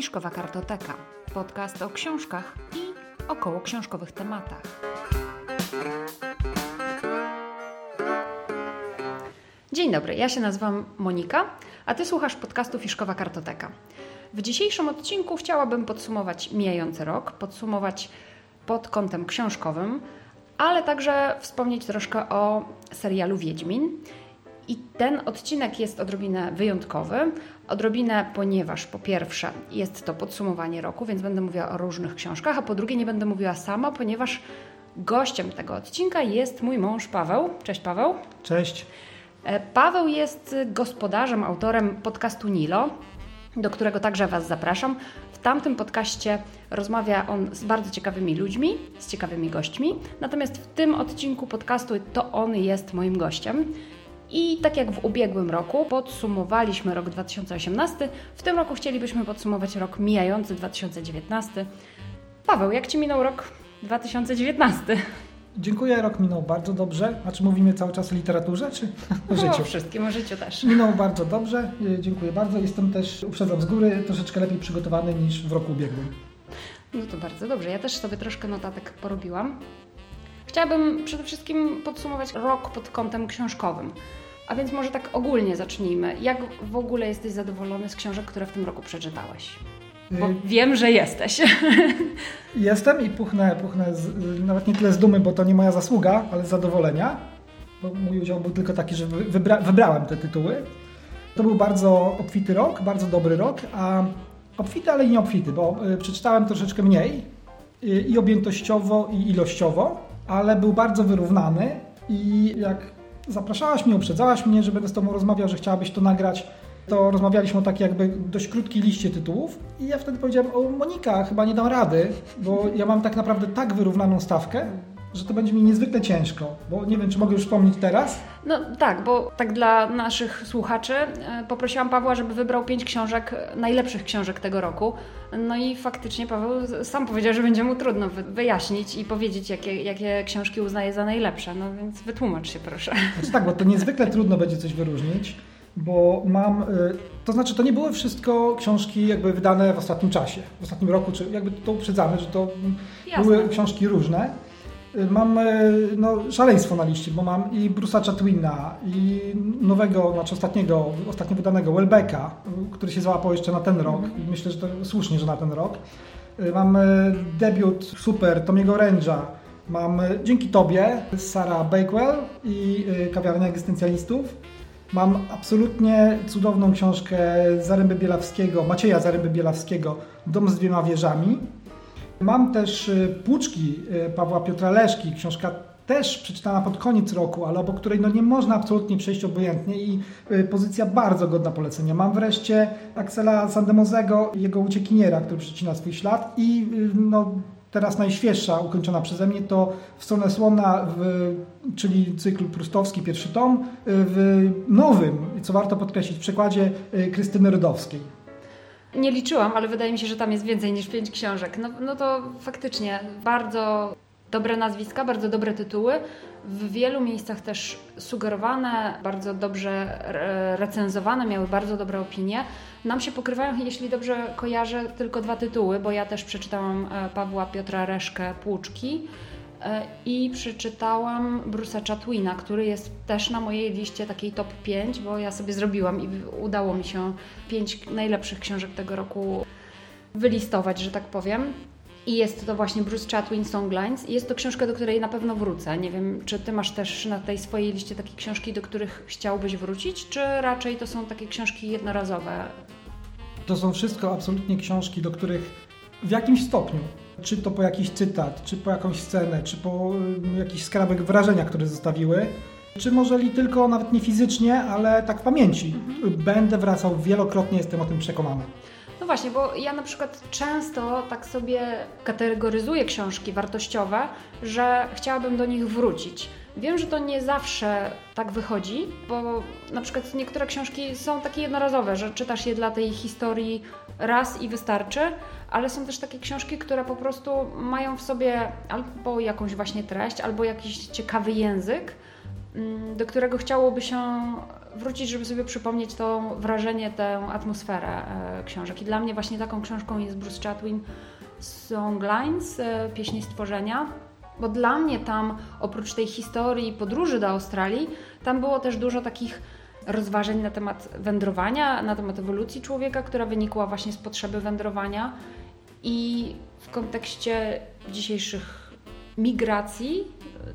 Fiszkowa Kartoteka. Podcast o książkach i około książkowych tematach. Dzień dobry, ja się nazywam Monika, a Ty słuchasz podcastu Fiszkowa Kartoteka. W dzisiejszym odcinku chciałabym podsumować mijający rok, podsumować pod kątem książkowym, ale także wspomnieć troszkę o serialu Wiedźmin. I ten odcinek jest odrobinę wyjątkowy. Odrobinę, ponieważ po pierwsze jest to podsumowanie roku, więc będę mówiła o różnych książkach, a po drugie nie będę mówiła sama, ponieważ gościem tego odcinka jest mój mąż Paweł. Cześć Paweł. Cześć. E, Paweł jest gospodarzem, autorem podcastu Nilo, do którego także Was zapraszam. W tamtym podcaście rozmawia on z bardzo ciekawymi ludźmi, z ciekawymi gośćmi. Natomiast w tym odcinku podcastu to on jest moim gościem. I tak jak w ubiegłym roku podsumowaliśmy rok 2018, w tym roku chcielibyśmy podsumować rok mijający 2019. Paweł, jak Ci minął rok 2019? Dziękuję, rok minął bardzo dobrze. A czy mówimy cały czas o literaturze, czy o życiu? O wszystkim, o życiu też. Minął bardzo dobrze, e, dziękuję bardzo. Jestem też, uprzedzam z góry, troszeczkę lepiej przygotowany niż w roku ubiegłym. No to bardzo dobrze. Ja też sobie troszkę notatek porobiłam. Chciałabym przede wszystkim podsumować rok pod kątem książkowym. A więc może tak ogólnie zacznijmy. Jak w ogóle jesteś zadowolony z książek, które w tym roku przeczytałeś? Bo Y, wiem, że jesteś. Jestem i puchnę, puchnę z, nawet nie tyle z dumy, bo to nie moja zasługa, ale z zadowolenia. Bo mój udział był tylko taki, że wy- wybra, wybrałem te tytuły. To był bardzo obfity rok, bardzo dobry rok, a obfity, ale i nie obfity, bo y, przeczytałem troszeczkę mniej y, i objętościowo, i ilościowo, ale był bardzo wyrównany i jak zapraszałaś mnie, uprzedzałaś mnie, że będę z Tobą rozmawiał, że chciałabyś to nagrać, to rozmawialiśmy o takiej jakby dość krótkiej liście tytułów i ja wtedy powiedziałem, o Monika, chyba nie dam rady, bo ja mam tak naprawdę tak wyrównaną stawkę, że to będzie mi niezwykle ciężko, bo nie wiem, czy mogę już wspomnieć teraz. No tak, bo tak dla naszych słuchaczy e, poprosiłam Pawła, żeby wybrał pięć książek, e, najlepszych książek tego roku. No i faktycznie Paweł sam powiedział, że będzie mu trudno wy- wyjaśnić i powiedzieć, jakie, jakie książki uznaje za najlepsze. No więc wytłumacz się proszę. Znaczy tak, bo to niezwykle trudno będzie coś wyróżnić, bo mam, y, to znaczy to nie były wszystko książki jakby wydane w ostatnim czasie, w ostatnim roku, czy jakby to uprzedzamy, że to Jasne. były książki różne. Mam y, no, szaleństwo na liście, bo mam i Bruce'a Chatwina, i nowego, znaczy ostatniego, ostatnio wydanego Welbecka, który się załapał jeszcze na ten rok i myślę, że to słusznie, że na ten rok. Y, Mam y, debiut super Tomiego Range'a, Mam dzięki Tobie Sarah Bakewell i Kawiarnia Egzystencjalistów. Mam absolutnie cudowną książkę Zaręby Bielawskiego, Macieja Zaręby Bielawskiego Dom z dwiema wieżami. Mam też y, Płuczki y, Pawła Piotra Leszki, książka też przeczytana pod koniec roku, ale obok której no nie można absolutnie przejść obojętnie i y, pozycja bardzo godna polecenia. Mam wreszcie Axela Sandemozego, jego uciekiniera, który przecina swój ślad i no, teraz najświeższa, ukończona przeze mnie, to W stronę słona, w, czyli cykl prustowski, pierwszy tom, w nowym, co warto podkreślić, przekładzie Krystyny Rydowskiej. Nie liczyłam, ale wydaje mi się, że tam jest więcej niż pięć książek. No, no to faktycznie bardzo dobre nazwiska, bardzo dobre tytuły. W wielu miejscach też sugerowane, bardzo dobrze re- recenzowane, miały bardzo dobre opinie. Nam się pokrywają, jeśli dobrze kojarzę, tylko dwa tytuły, bo ja też przeczytałam e, Pawła Piotra Reszkę Płuczki i przeczytałam Bruce'a Chatwina, który jest też na mojej liście takiej top 5, bo ja sobie zrobiłam i udało mi się pięć najlepszych książek tego roku wylistować, że tak powiem. I jest to właśnie Bruce Chatwin Songlines. Jest to książka, do której na pewno wrócę. Nie wiem, czy ty masz też na tej swojej liście takie książki, do których chciałbyś wrócić, czy raczej to są takie książki jednorazowe? To są wszystko absolutnie książki, do których w jakimś stopniu, czy to po jakiś cytat, czy po jakąś scenę, czy po y, jakiś skrawek wrażenia, które zostawiły, czy może i tylko nawet nie fizycznie, ale tak w pamięci. Będę wracał wielokrotnie, jestem o tym przekonany. No właśnie, bo ja na przykład często tak sobie kategoryzuję książki wartościowe, że chciałabym do nich wrócić. Wiem, że to nie zawsze tak wychodzi, bo na przykład niektóre książki są takie jednorazowe, że czytasz je dla tej historii raz i wystarczy, ale są też takie książki, które po prostu mają w sobie albo jakąś właśnie treść, albo jakiś ciekawy język, mm, do którego chciałoby się wrócić, żeby sobie przypomnieć to wrażenie, tę atmosferę e, książek. I dla mnie właśnie taką książką jest Bruce Chatwin Songlines, e, Pieśni Stworzenia, bo dla mnie tam, oprócz tej historii podróży do Australii, tam było też dużo takich rozważań na temat wędrowania, na temat ewolucji człowieka, która wynikła właśnie z potrzeby wędrowania. I w kontekście dzisiejszych migracji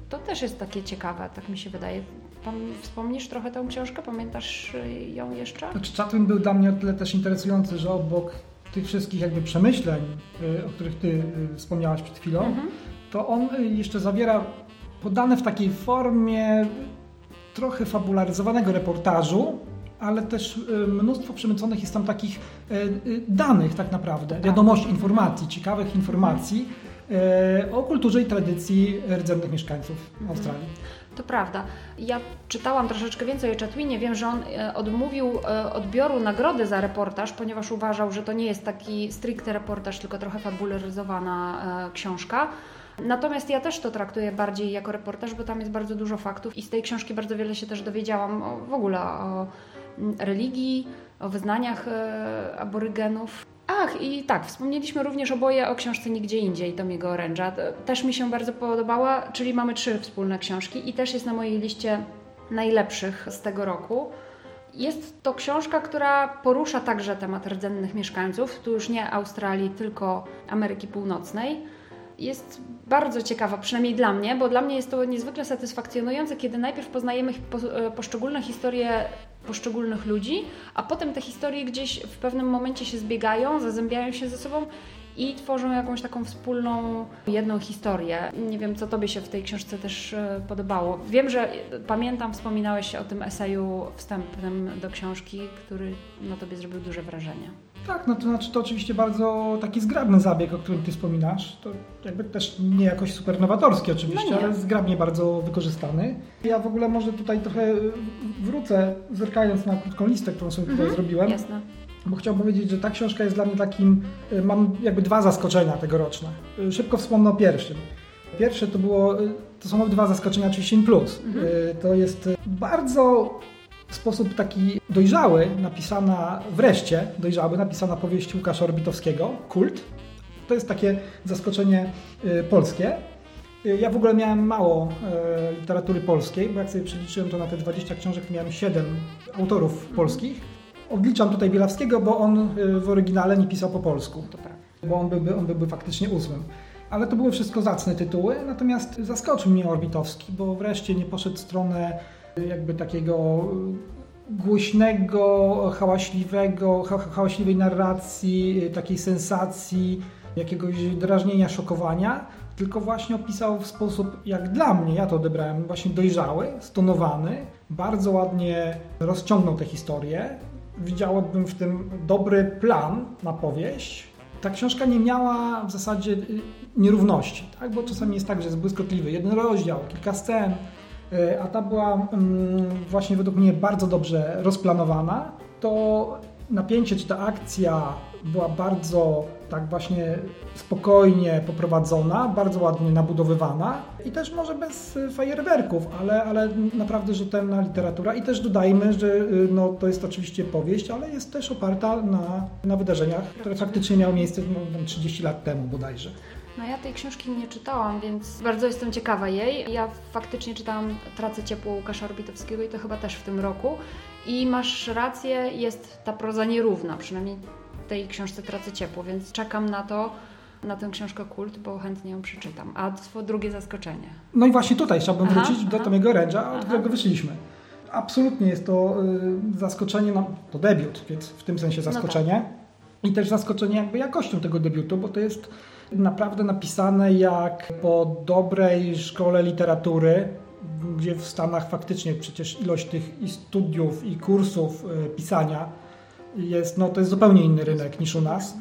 to też jest takie ciekawe, tak mi się wydaje. Pan wspomnisz trochę tę książkę? Pamiętasz ją jeszcze? Znaczy, Chatwin był dla mnie o tyle też interesujący, że obok tych wszystkich jakby przemyśleń, y, o których Ty y, wspomniałaś przed chwilą, mhm. To on y, jeszcze zawiera podane w takiej formie trochę fabularyzowanego reportażu, ale też mnóstwo przemyconych jest tam takich danych tak naprawdę, tak. wiadomości, informacji, ciekawych informacji o kulturze i tradycji rdzennych mieszkańców mhm. Australii. To prawda. Ja czytałam troszeczkę więcej o Chatwinie. Wiem, że on odmówił odbioru nagrody za reportaż, ponieważ uważał, że to nie jest taki stricte reportaż, tylko trochę fabularyzowana książka. Natomiast ja też to traktuję bardziej jako reportaż, bo tam jest bardzo dużo faktów i z tej książki bardzo wiele się też dowiedziałam o, w ogóle o mm, religii, o wyznaniach aborygenów. Ach, i tak, wspomnieliśmy również oboje o książce Nigdzie Indziej Tomiego Oręża. Też mi się bardzo podobała, czyli mamy trzy wspólne książki i też jest na mojej liście najlepszych z tego roku. Jest to książka, która porusza także temat rdzennych mieszkańców, tu już nie Australii, tylko Ameryki Północnej. Jest bardzo ciekawa, przynajmniej dla mnie, bo dla mnie jest to niezwykle satysfakcjonujące, kiedy najpierw poznajemy e, poszczególne historie poszczególnych ludzi, a potem te historie gdzieś w pewnym momencie się zbiegają, zazębiają się ze sobą i tworzą jakąś taką wspólną, jedną historię. Nie wiem, co Tobie się w tej książce też e, podobało. Wiem, że pamiętam, wspominałeś o tym eseju wstępnym do książki, który na Tobie zrobił duże wrażenie. Tak, no to znaczy to oczywiście bardzo taki zgrabny zabieg, o którym Ty wspominasz. To jakby też nie jakoś super nowatorski oczywiście, no ale zgrabnie bardzo wykorzystany. Ja w ogóle może tutaj trochę wrócę, zerkając na krótką listę, którą sobie tutaj mhm, zrobiłem. Jasne. Bo chciałbym powiedzieć, że ta książka jest dla mnie takim, y, mam jakby dwa zaskoczenia tegoroczne. Y, szybko wspomnę o pierwszym. Pierwsze to było, y, to są dwa zaskoczenia 30 plus. Mhm. To jest bardzo w sposób taki dojrzały napisana, wreszcie dojrzały, napisana powieść Łukasza Orbitowskiego, Kult. To jest takie zaskoczenie y, polskie. Y, ja w ogóle miałem mało y, literatury polskiej, bo jak sobie przeliczyłem to na te 20 książek, miałem 7 autorów mhm. polskich. Odliczam tutaj Bielawskiego, bo on w oryginale nie pisał po polsku. To prawda. Bo on byłby, on byłby faktycznie ósmym. Ale to były wszystko zacne tytuły, natomiast zaskoczył mnie Orbitowski, bo wreszcie nie poszedł w stronę jakby takiego głośnego, hałaśliwego, hałaśliwej narracji, takiej sensacji, jakiegoś drażnienia, szokowania, tylko właśnie opisał w sposób, jak dla mnie, ja to odebrałem, właśnie dojrzały, stonowany, bardzo ładnie rozciągnął tę historię. Widziałbym w tym dobry plan na powieść. Ta książka nie miała w zasadzie y, nierówności, tak? bo czasami jest tak, że jest błyskotliwy jeden rozdział, kilka scen, a ta była mm, właśnie według mnie bardzo dobrze rozplanowana, to napięcie czy ta akcja była bardzo tak właśnie spokojnie poprowadzona, bardzo ładnie nabudowywana i też może bez fajerwerków, ale, ale naprawdę rzetelna literatura i też dodajmy, że y, no, to jest oczywiście powieść, ale jest też oparta na, na wydarzeniach, które faktycznie miały miejsce no, 30 lat temu bodajże. No ja tej książki nie czytałam, więc bardzo jestem ciekawa jej. Ja faktycznie czytałam Tracę ciepło Łukasza Orbitowskiego i to chyba też w tym roku. I masz rację, jest ta proza nierówna, przynajmniej tej książce Tracę ciepło, więc czekam na to, na tę książkę Kult, bo chętnie ją przeczytam. A to drugie zaskoczenie. No i właśnie tutaj chciałbym aha, wrócić aha. do Tomiego Rędzia, od którego wyszliśmy. Absolutnie jest to y, zaskoczenie, no, to debiut, więc w tym sensie zaskoczenie. No tak. I też zaskoczenie jakby jakością tego debiutu, bo to jest naprawdę napisane jak po dobrej szkole literatury, gdzie w Stanach faktycznie przecież ilość tych i studiów, i kursów y, pisania jest, no to jest zupełnie inny rynek niż u nas.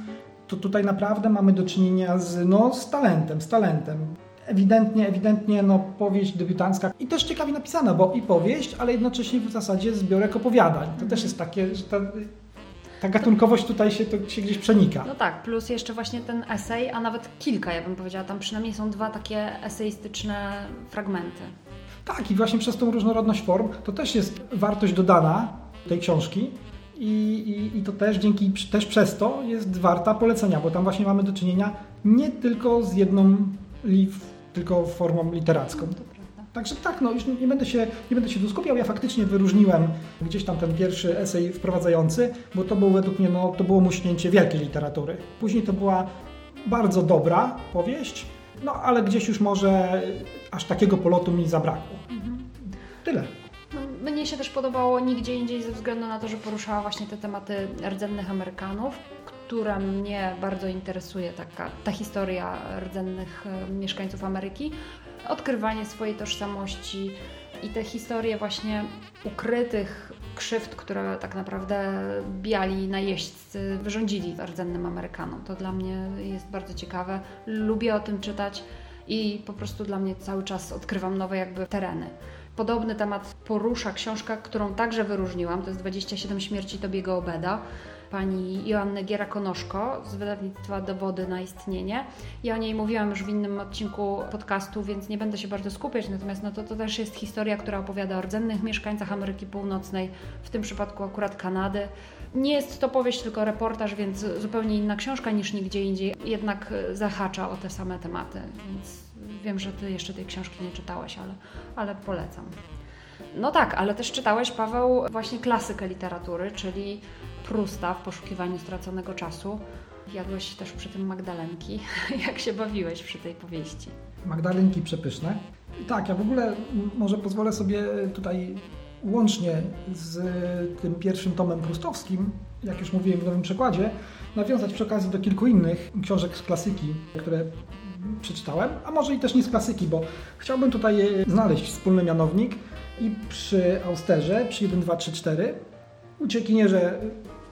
To tutaj naprawdę mamy do czynienia z, no, z talentem, z talentem. Ewidentnie, ewidentnie no, powieść debiutancka i też ciekawie napisana, bo i powieść, ale jednocześnie w zasadzie zbiorek opowiadań. To też jest takie, że ta ta gatunkowość tutaj się, to się gdzieś przenika. No tak, plus jeszcze właśnie ten esej, a nawet kilka, ja bym powiedziała, tam przynajmniej są dwa takie eseistyczne fragmenty. Tak, i właśnie przez tą różnorodność form to też jest wartość dodana tej książki. I, i, I to też dzięki, też przez to jest warta polecenia, bo tam właśnie mamy do czynienia nie tylko z jedną, li, tylko formą literacką. Także tak, no już nie będę, się, nie będę się tu skupiał. Ja faktycznie wyróżniłem gdzieś tam ten pierwszy esej wprowadzający, bo to było według mnie, no, to było muśnięcie wielkiej literatury. Później to była bardzo dobra powieść, no ale gdzieś już może aż takiego polotu mi zabrakło. Mhm. Tyle. No, mnie się też podobało nigdzie indziej ze względu na to, że poruszała właśnie te tematy rdzennych Amerykanów, która mnie bardzo interesuje, taka, ta historia rdzennych e, mieszkańców Ameryki, odkrywanie swojej tożsamości i te historie właśnie ukrytych krzywd, które tak naprawdę biali najeźdźcy wyrządzili rdzennym Amerykanom. To dla mnie jest bardzo ciekawe. Lubię o tym czytać i po prostu dla mnie cały czas odkrywam nowe jakby tereny. Podobny temat porusza książka, którą także wyróżniłam, to jest 27 śmierci Tobiego Obeda pani Joanny Giera-Konoszko z wydawnictwa Dowody na istnienie. Ja o niej mówiłam już w innym odcinku podcastu, więc nie będę się bardzo skupiać, natomiast no to, to też jest historia, która opowiada o rdzennych mieszkańcach Ameryki Północnej, w tym przypadku akurat Kanady. Nie jest to powieść, tylko reportaż, więc zupełnie inna książka niż nigdzie indziej, jednak zahacza o te same tematy, więc wiem, że Ty jeszcze tej książki nie czytałeś, ale, ale polecam. No tak, ale też czytałeś, Paweł, właśnie klasykę literatury, czyli Prusta w poszukiwaniu straconego czasu. Jadłeś też przy tym magdalenki. Jak się bawiłeś przy tej powieści? Magdalenki przepyszne. Tak, ja w ogóle może pozwolę sobie tutaj łącznie z tym pierwszym tomem prustowskim, jak już mówiłem w nowym przekładzie, nawiązać przy okazji do kilku innych książek z klasyki, które przeczytałem, a może i też nie z klasyki, bo chciałbym tutaj znaleźć wspólny mianownik i przy Austerze, przy 1, 2, 3, 4 uciekinierze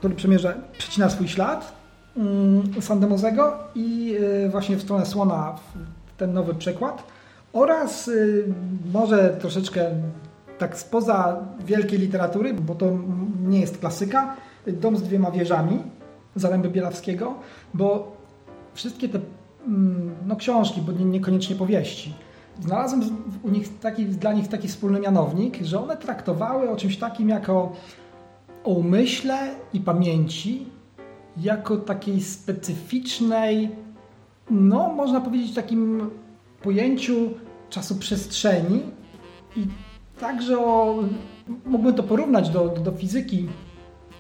który przemierza, przecina swój ślad mm, Sandemozego i y, właśnie w stronę Słona ten nowy przekład. Oraz y, może troszeczkę tak spoza wielkiej literatury, bo to nie jest klasyka, Dom z dwiema wieżami Zaręby Bielawskiego, bo wszystkie te mm, no, książki, bo niekoniecznie powieści, znalazłem u nich taki, dla nich taki wspólny mianownik, że one traktowały o czymś takim jako o umyśle i pamięci jako takiej specyficznej, no można powiedzieć takim pojęciu czasu przestrzeni i także o, mógłbym to porównać do, do, do fizyki,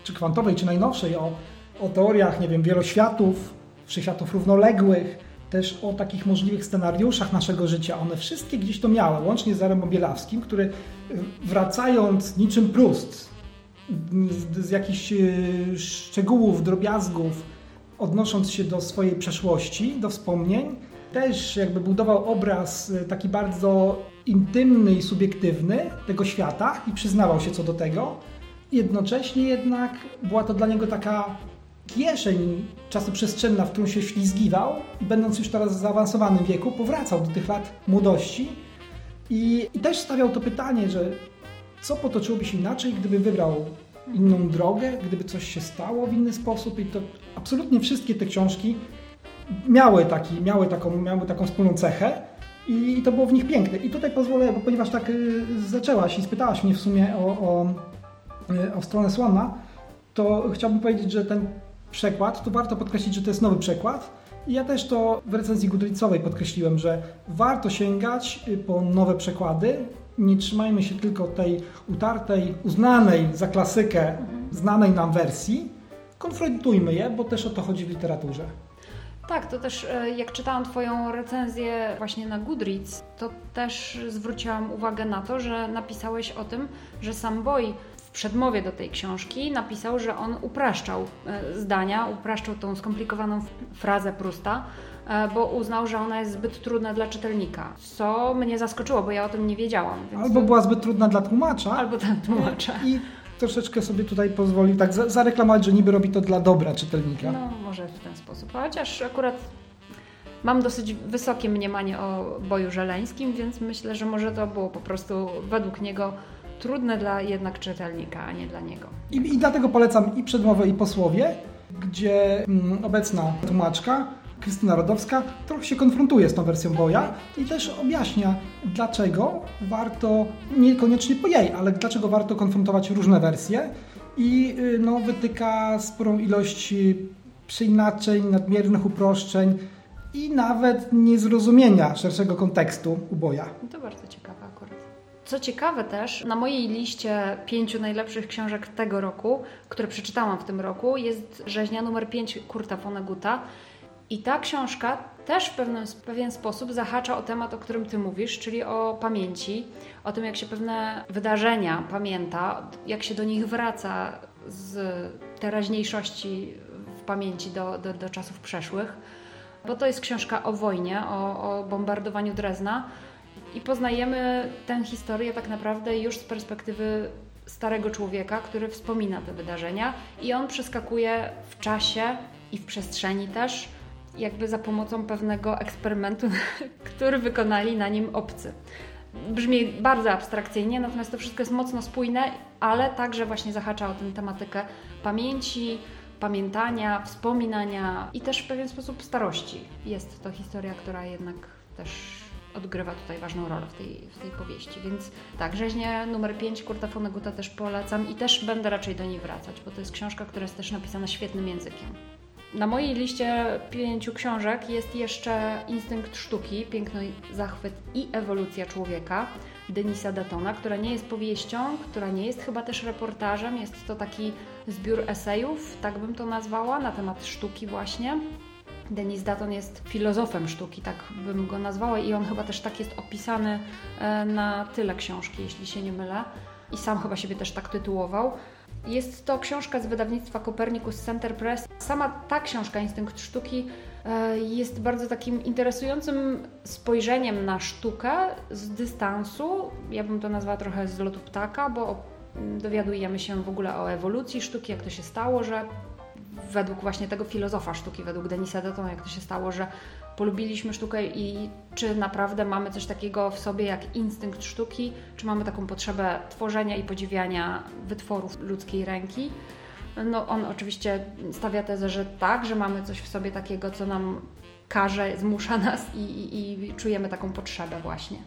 czy kwantowej, czy najnowszej, o, o teoriach, nie wiem, wieloświatów, wszechświatów równoległych, też o takich możliwych scenariuszach naszego życia. One wszystkie gdzieś to miały, łącznie z Zarem Bielawskim, który wracając niczym Prust z, jakichś e, szczegółów, drobiazgów, odnosząc się do swojej przeszłości, do wspomnień, też jakby budował obraz e, taki bardzo intymny i subiektywny tego świata i przyznawał się co do tego. Jednocześnie jednak była to dla niego taka kieszeń czasoprzestrzenna, w którą się ślizgiwał i będąc już teraz w zaawansowanym wieku, powracał do tych lat młodości i, i też stawiał to pytanie, że co potoczyłoby się inaczej, gdyby wybrał inną drogę, gdyby coś się stało w inny sposób i to absolutnie wszystkie te książki miały, taki, miały, taką, miały taką wspólną cechę i to było w nich piękne. I tutaj pozwolę, bo ponieważ tak y, zaczęłaś i spytałaś mnie w sumie o, o, y, o stronę Słana, to chciałbym powiedzieć, że ten przekład, to warto podkreślić, że to jest nowy przekład. Ja też to w recenzji Goodreadsowej podkreśliłem, że warto sięgać po nowe przekłady, nie trzymajmy się tylko tej utartej, uznanej za klasykę, znanej nam wersji, konfrontujmy je, bo też o to chodzi w literaturze. Tak, to też e, jak czytałam Twoją recenzję właśnie na Goodreads, to też zwróciłam uwagę na to, że napisałeś o tym, że sam Boy w przedmowie do tej książki napisał, że on upraszczał e, zdania, upraszczał tą skomplikowaną frazę Prusta, bo uznał, że ona jest zbyt trudna dla czytelnika, co mnie zaskoczyło, bo ja o tym nie wiedziałam. Albo była zbyt trudna dla tłumacza. Albo dla tłumacza. I troszeczkę sobie tutaj pozwolił tak zareklamować, że niby robi to dla dobra czytelnika. No, może w ten sposób. Chociaż akurat mam dosyć wysokie mniemanie o boju żeleńskim, więc myślę, że może to było po prostu według niego trudne dla jednak czytelnika, a nie dla niego. I, i dlatego polecam i przedmowę, i posłowie, gdzie mm, obecna tłumaczka Krystyna Rodowska trochę się konfrontuje z tą wersją Boja i też objaśnia, dlaczego warto, niekoniecznie po jej, ale dlaczego warto konfrontować różne wersje i y, no, wytyka sporą ilość przeinaczeń, nadmiernych uproszczeń i nawet niezrozumienia szerszego kontekstu uboja. To bardzo ciekawe akurat. Co ciekawe też, na mojej liście pięciu najlepszych książek tego roku, które przeczytałam w tym roku, jest rzeźnia numer 5 Kurta Foneguta. I ta książka też w pewien, w pewien sposób zahacza o temat, o którym Ty mówisz, czyli o pamięci, o tym, jak się pewne wydarzenia pamięta, jak się do nich wraca z teraźniejszości w pamięci do, do, do czasów przeszłych. Bo to jest książka o wojnie, o, o bombardowaniu Drezna i poznajemy tę historię tak naprawdę już z perspektywy starego człowieka, który wspomina te wydarzenia i on przeskakuje w czasie i w przestrzeni też jakby za pomocą pewnego eksperymentu, który wykonali na nim obcy. Brzmi bardzo abstrakcyjnie, natomiast to wszystko jest mocno spójne, ale także właśnie zahacza o tę tematykę pamięci, pamiętania, wspominania i też w pewien sposób starości. Jest to historia, która jednak też odgrywa tutaj ważną rolę w tej, w tej powieści. Więc tak, rzeźnie numer 5 Kurta Foneguta też polecam i też będę raczej do niej wracać, bo to jest książka, która jest też napisana świetnym językiem. Na mojej liście pięciu książek jest jeszcze Instynkt sztuki, Piękno, zachwyt i ewolucja człowieka Denisa Datona, która nie jest powieścią, która nie jest chyba też reportażem, jest to taki zbiór esejów, tak bym to nazwała, na temat sztuki właśnie. Denis Datton jest filozofem sztuki, tak bym go nazwała i on chyba też tak jest opisany e, na tyle książki, jeśli się nie mylę. I sam chyba siebie też tak tytułował. Jest to książka z wydawnictwa Copernicus Center Press. Sama ta książka, Instynkt Sztuki, e, jest bardzo takim interesującym spojrzeniem na sztukę z dystansu. Ja bym to nazwała trochę z lotu ptaka, bo dowiadujemy się w ogóle o ewolucji sztuki, jak to się stało, że według właśnie tego filozofa sztuki, według Denisa Datona, jak to się stało, że polubiliśmy sztukę i czy naprawdę mamy coś takiego w sobie jak instynkt sztuki, czy mamy taką potrzebę tworzenia i podziwiania wytworów ludzkiej ręki. No on oczywiście stawia tezę, że tak, że mamy coś w sobie takiego, co nam każe, zmusza nas i, i, i czujemy taką potrzebę właśnie.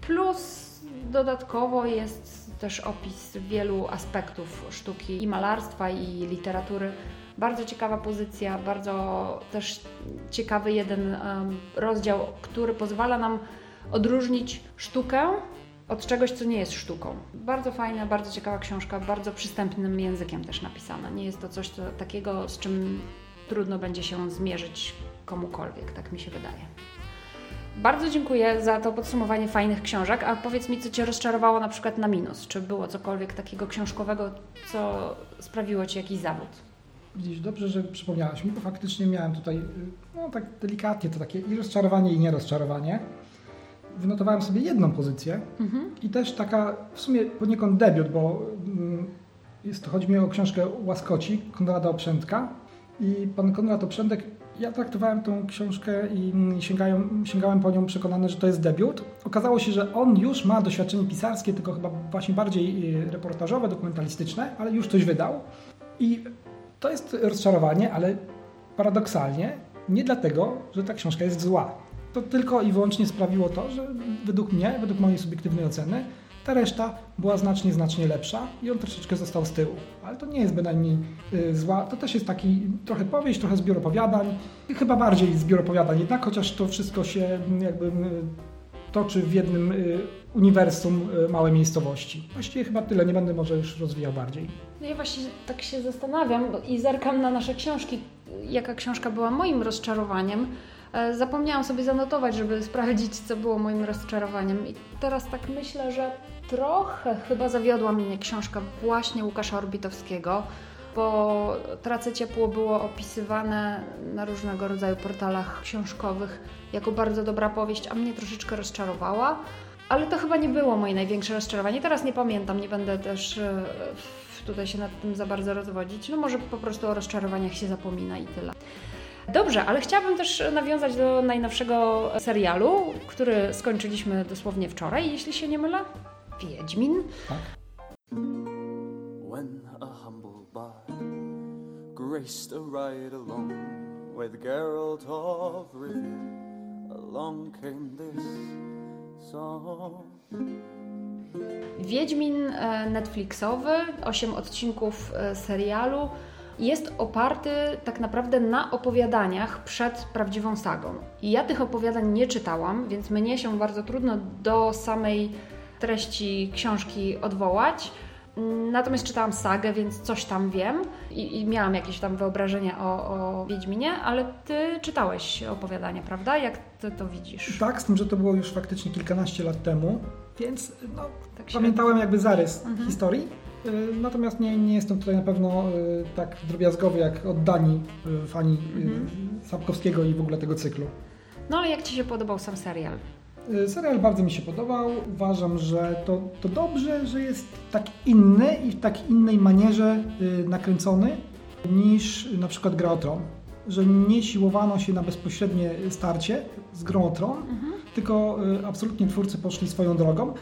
Plus dodatkowo jest też opis wielu aspektów sztuki i malarstwa i literatury, bardzo ciekawa pozycja, bardzo też ciekawy jeden rozdział, który pozwala nam odróżnić sztukę od czegoś, co nie jest sztuką. Bardzo fajna, bardzo ciekawa książka, bardzo przystępnym językiem też napisana. Nie jest to coś takiego, z czym trudno będzie się zmierzyć komukolwiek, tak mi się wydaje. Bardzo dziękuję za to podsumowanie fajnych książek, a powiedz mi, co Cię rozczarowało na przykład na minus? Czy było cokolwiek takiego książkowego, co sprawiło Ci jakiś zawód? Widzisz, dobrze, że przypomniałaś mi, bo faktycznie miałem tutaj, y, no tak delikatnie, to takie i rozczarowanie, i nierozczarowanie. Wynotowałem sobie jedną pozycję mhm. i też taka w sumie poniekąd debiut, bo mm, jest, chodzi mi o książkę Łaskoci Konrada Oprzędka. I pan Konrad Oprzędek, ja traktowałem tą książkę i sięgałem, sięgałem po nią przekonany, że to jest debiut. Okazało się, że on już ma doświadczenie pisarskie, tylko chyba właśnie bardziej y, reportażowe, dokumentalistyczne, ale już coś wydał. I to jest rozczarowanie, ale paradoksalnie nie dlatego, że ta książka jest zła. To tylko i wyłącznie sprawiło to, że według mnie, według mojej subiektywnej oceny, ta reszta była znacznie, znacznie lepsza i on troszeczkę został z tyłu. Ale to nie jest bynajmniej y, zła, to też jest taki trochę powieść, trochę zbiór opowiadań, chyba bardziej zbiór opowiadań jednak, chociaż to wszystko się jakby y, toczy w jednym y, uniwersum y, małej miejscowości. Właściwie chyba tyle, nie będę może już rozwijał bardziej. No ja właśnie tak się zastanawiam i zerkam na nasze książki, jaka książka była moim rozczarowaniem. E, zapomniałam sobie zanotować, żeby sprawdzić, co było moim rozczarowaniem. I teraz tak myślę, że trochę chyba zawiodła mnie książka właśnie Łukasza Orbitowskiego, bo Tracę Ciepło było opisywane na różnego rodzaju portalach książkowych jako bardzo dobra powieść, a mnie troszeczkę rozczarowała. Ale to chyba nie było moje największe rozczarowanie. Teraz nie pamiętam, nie będę też e, tutaj się nad tym za bardzo rozwodzić. No może po prostu o rozczarowaniach się zapomina i tyle. Dobrze, ale chciałabym też nawiązać do najnowszego serialu, który skończyliśmy dosłownie wczoraj, jeśli się nie mylę. Wiedźmin. Tak. Graced a ride along with Geralt of Rivia, along came this song. Wiedźmin e, Netflixowy, 8 odcinków e, serialu, jest oparty tak naprawdę na opowiadaniach przed prawdziwą sagą. I ja tych opowiadań nie czytałam, więc mnie się bardzo trudno do samej treści książki odwołać. Natomiast czytałam sagę, więc coś tam wiem i, i miałam jakieś tam wyobrażenia o, o, Wiedźminie, ale ty czytałeś opowiadania, prawda? Jak ty to widzisz? Tak, z tym, że to było już faktycznie kilkanaście lat temu, więc no, tak pamiętałem jakby zarys mhm. historii. Y, natomiast nie, nie jestem tutaj na pewno y, tak drobiazgowy jak oddani y, fani mhm. Sapkowskiego i w ogóle tego cyklu. No ale jak Ci się podobał sam serial? Y, serial bardzo mi się podobał. Uważam, że to, to dobrze, że jest tak inny i w tak innej manierze y, nakręcony niż na przykład Gra o Tron. Że nie siłowano się na bezpośrednie starcie z Grą o Tron, mhm. tylko y, absolutnie twórcy poszli swoją drogą.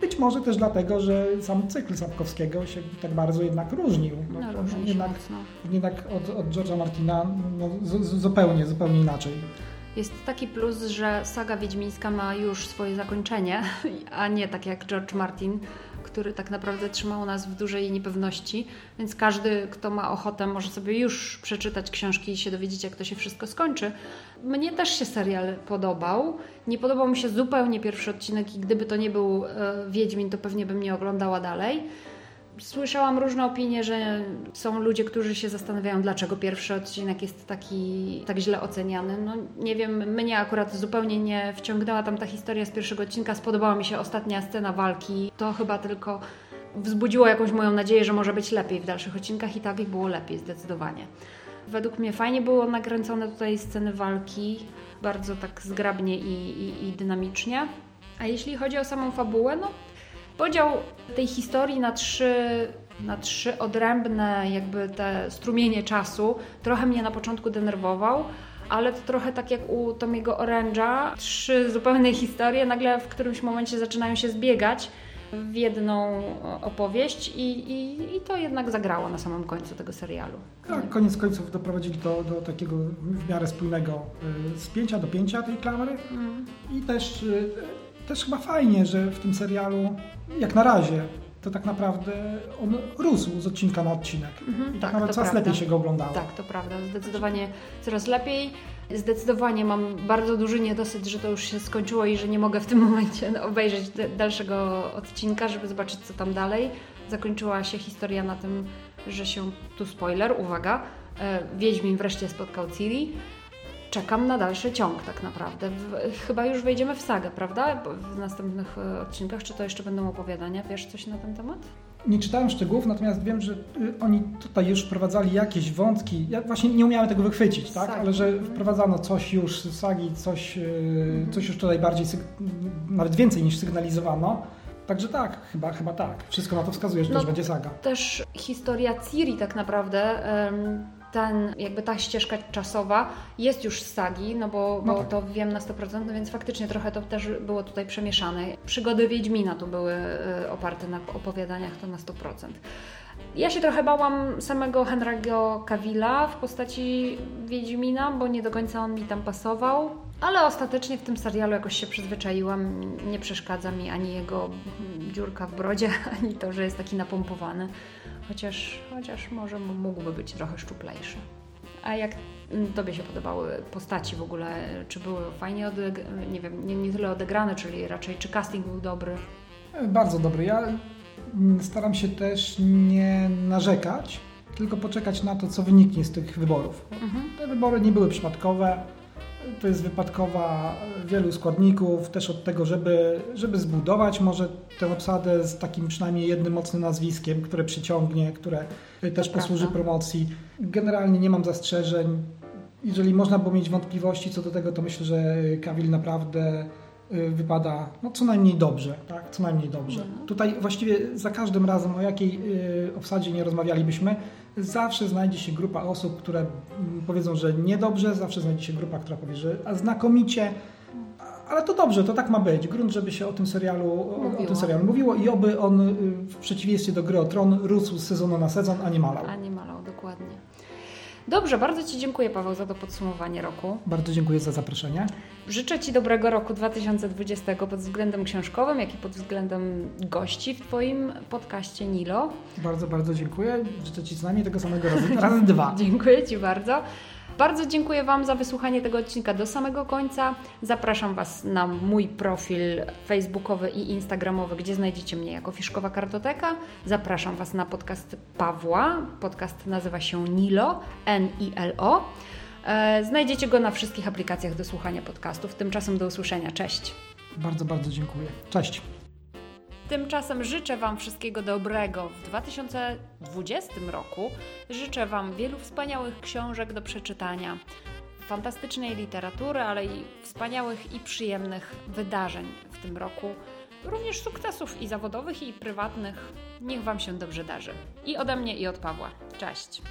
Być może też dlatego, że sam cykl Sapkowskiego się tak bardzo jednak różnił. No, no, jednak, jednak od, od George'a Martina no, z, zupełnie, zupełnie inaczej. Jest taki plus, że saga wiedźmińska ma już swoje zakończenie, a nie tak jak George Martin, który tak naprawdę trzymał nas w dużej niepewności, więc każdy, kto ma ochotę, może sobie już przeczytać książki i się dowiedzieć, jak to się wszystko skończy. Mnie też się serial podobał. Nie podobał mi się zupełnie pierwszy odcinek i gdyby to nie był e, Wiedźmin, to pewnie bym nie oglądała dalej. Słyszałam różne opinie, że są ludzie, którzy się zastanawiają, dlaczego pierwszy odcinek jest taki tak źle oceniany. No nie wiem, mnie akurat zupełnie nie wciągnęła tam ta historia z pierwszego odcinka. Spodobała mi się ostatnia scena walki. To chyba tylko wzbudziło jakąś moją nadzieję, że może być lepiej w dalszych odcinkach i tak było lepiej zdecydowanie. Według mnie fajnie było nakręcone tutaj sceny walki, bardzo tak zgrabnie i, i, i dynamicznie. A jeśli chodzi o samą fabułę, no Podział tej historii na trzy, na trzy odrębne jakby te strumienie czasu trochę mnie na początku denerwował, ale to trochę tak jak u Tomiego Orange'a, trzy zupełne historie nagle w którymś momencie zaczynają się zbiegać w jedną opowieść i, i, i to jednak zagrało na samym końcu tego serialu. Tak, koniec końców doprowadzili to do takiego w miarę spójnego y, spięcia do pięcia tej klamery mm. i też y, też chyba fajnie, że w tym serialu, jak na razie, to tak naprawdę on rósł z odcinka na odcinek. Mhm, I tak, tak nawet coraz prawda. lepiej się go oglądało. Tak, to prawda. Zdecydowanie coraz lepiej. Zdecydowanie mam bardzo duży niedosyt, że to już się skończyło i że nie mogę w tym momencie obejrzeć dalszego odcinka, żeby zobaczyć, co tam dalej. Zakończyła się historia na tym, że się, tu spoiler, uwaga, e, Wiedźmin wreszcie spotkał Ciri czekam na dalszy ciąg tak naprawdę. Chyba już wejdziemy w sagę, prawda? W następnych e, odcinkach, czy to jeszcze będą opowiadania? Wiesz coś na ten temat? Nie czytałem szczegółów, natomiast wiem, że y, oni tutaj już wprowadzali jakieś wątki. Ja właśnie nie umiałem tego wychwycić, tak? Ale że mhm. wprowadzano coś już z sagi, coś, y, mhm. coś już tutaj bardziej, nawet więcej niż sygnalizowano. Także tak, chyba, chyba tak. Wszystko na to wskazuje, że no, też będzie saga. Też historia Ciri tak naprawdę ten, jakby ta ścieżka czasowa jest już z sagi, no bo, bo no tak. to wiem na 100%, no więc faktycznie trochę to też było tutaj przemieszane. Przygody Wiedźmina tu były y, oparte na opowiadaniach, to na 100%. Ja się trochę bałam samego Henry'ego Cavilla w postaci Wiedźmina, bo nie do końca on mi tam pasował. Ale ostatecznie w tym serialu jakoś się przyzwyczaiłam. Nie przeszkadza mi ani jego dziurka w brodzie, ani to, że jest taki napompowany. Chociaż, chociaż może mógłby być trochę szczuplejszy. A jak Tobie się podobały postaci w ogóle? Czy były fajnie, nie wiem, nie, nie tyle odegrane, czyli raczej czy casting był dobry? Bardzo dobry. Ja staram się też nie narzekać, tylko poczekać na to, co wyniknie z tych wyborów. Mhm. Te wybory nie były przypadkowe to jest wypadkowa wielu składników, też od tego, żeby, żeby zbudować może tę obsadę z takim przynajmniej jednym mocnym nazwiskiem, które przyciągnie, które też posłuży promocji. Generalnie nie mam zastrzeżeń. Jeżeli można było mieć wątpliwości co do tego, to myślę, że Kawil naprawdę wypada no, co najmniej dobrze, tak? Co najmniej dobrze. Mhm. Tutaj właściwie za każdym razem, o jakiej y, obsadzie nie rozmawialibyśmy, zawsze znajdzie się grupa osób, które mm, powiedzą, że niedobrze, zawsze znajdzie się grupa, która powie, że znakomicie, ale to dobrze, to tak ma być. Grunt, żeby się o tym serialu, o, o tym serialu mówiło i oby on y, w przeciwieństwie do gry o Tron rósł z sezonu na sezon, a nie malał. A nie malał, dokładnie. Dobrze, bardzo Ci dziękuję Paweł za to podsumowanie roku. Bardzo dziękuję za zaproszenie. Życzę Ci dobrego roku 2020 pod względem książkowym, jak i pod względem gości w Twoim podcaście Nilo. Bardzo, bardzo dziękuję. Życzę Ci co najmniej tego samego razy, razy dwa. dziękuję Ci bardzo. Bardzo dziękuję Wam za wysłuchanie tego odcinka do samego końca. Zapraszam Was na mój profil facebookowy i instagramowy, gdzie znajdziecie mnie jako Fiszkowa Kartoteka. Zapraszam Was na podcast Pawła. Podcast nazywa się Nilo, N-I-L-O. E, znajdziecie go na wszystkich aplikacjach do słuchania podcastów. Tymczasem do usłyszenia. Cześć. Bardzo, bardzo dziękuję. Cześć. Tymczasem życzę Wam wszystkiego dobrego w 2020 roku. Życzę Wam wielu wspaniałych książek do przeczytania, fantastycznej literatury, ale i wspaniałych i przyjemnych wydarzeń w tym roku. Również sukcesów i zawodowych, i prywatnych. Niech Wam się dobrze darzy. I ode mnie, i od Pawła. Cześć.